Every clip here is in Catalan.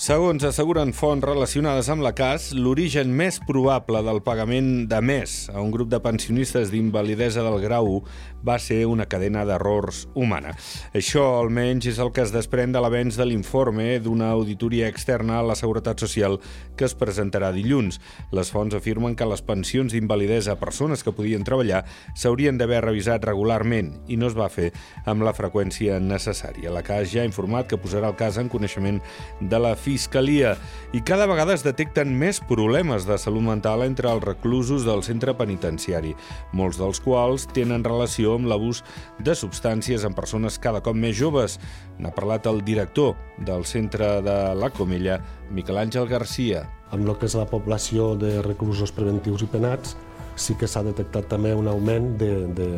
Segons asseguren fonts relacionades amb la CAS, l'origen més probable del pagament de més a un grup de pensionistes d'invalidesa del grau va ser una cadena d'errors humana. Això, almenys, és el que es desprèn de l'avenç de l'informe d'una auditoria externa a la Seguretat Social que es presentarà dilluns. Les fonts afirmen que les pensions d'invalidesa a persones que podien treballar s'haurien d'haver revisat regularment i no es va fer amb la freqüència necessària. La CAS ja ha informat que posarà el cas en coneixement de la Fiscalia i cada vegada es detecten més problemes de salut mental entre els reclusos del centre penitenciari, molts dels quals tenen relació amb l'abús de substàncies en persones cada cop més joves. N'ha parlat el director del centre de la Comella, Miquel Àngel Garcia. Amb el que és la població de reclusos preventius i penats, sí que s'ha detectat també un augment de, de,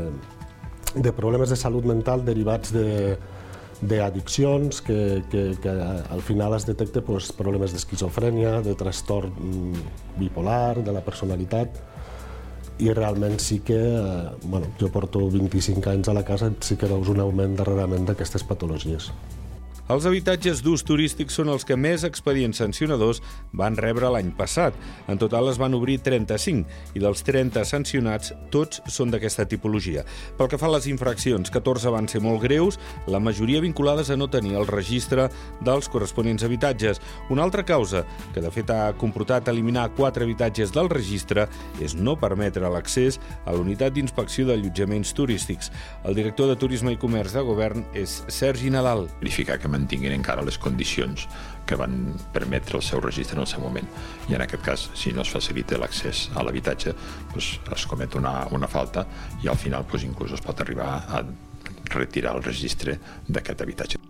de problemes de salut mental derivats de, d'addiccions, que, que, que al final es detecta pues, problemes d'esquizofrènia, de trastorn mm, bipolar, de la personalitat, i realment sí que, eh, bueno, jo porto 25 anys a la casa, sí que veus un augment darrerament d'aquestes patologies. Els habitatges d'ús turístic són els que més expedients sancionadors van rebre l'any passat. En total es van obrir 35 i dels 30 sancionats tots són d'aquesta tipologia. Pel que fa a les infraccions, 14 van ser molt greus, la majoria vinculades a no tenir el registre dels corresponents habitatges. Una altra causa, que de fet ha comportat eliminar 4 habitatges del registre, és no permetre l'accés a la unitat d'inspecció d'allotjaments turístics. El director de Turisme i Comerç de Govern és Sergi Nadal. Verificar que mantinguin encara les condicions que van permetre el seu registre en el seu moment. I en aquest cas, si no es facilita l'accés a l'habitatge, doncs es comet una, una falta i al final doncs, inclús es pot arribar a retirar el registre d'aquest habitatge.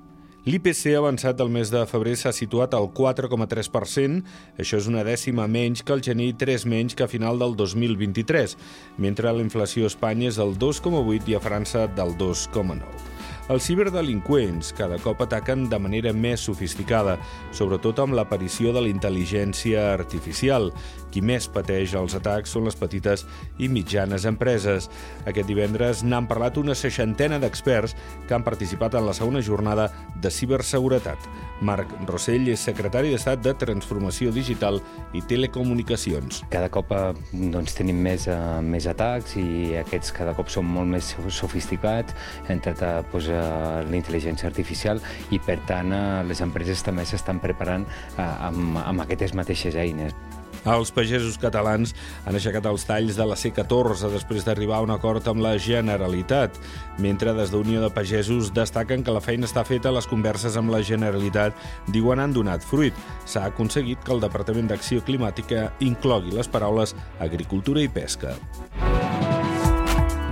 L'IPC avançat del mes de febrer s'ha situat al 4,3%, això és una dècima menys que el gener i 3 menys que a final del 2023, mentre la inflació a Espanya és del 2,8 i a França del 2,9. Els ciberdelinqüents cada cop ataquen de manera més sofisticada, sobretot amb l'aparició de la intel·ligència artificial. Qui més pateix els atacs són les petites i mitjanes empreses. Aquest divendres n'han parlat una seixantena d'experts que han participat en la segona jornada de ciberseguretat. Marc Rossell és secretari d'Estat de Transformació Digital i Telecomunicacions. Cada cop eh, doncs, tenim més, uh, més atacs i aquests cada cop són molt més sofisticats, entre doncs, la intel·ligència artificial i, per tant, uh, les empreses també s'estan preparant uh, amb, amb aquestes mateixes eines. Els pagesos catalans han aixecat els talls de la C14 després d'arribar a un acord amb la Generalitat, mentre des d'Unió de Pagesos destaquen que la feina està feta les converses amb la Generalitat diuen han donat fruit. S'ha aconseguit que el Departament d'Acció Climàtica inclogui les paraules agricultura i pesca.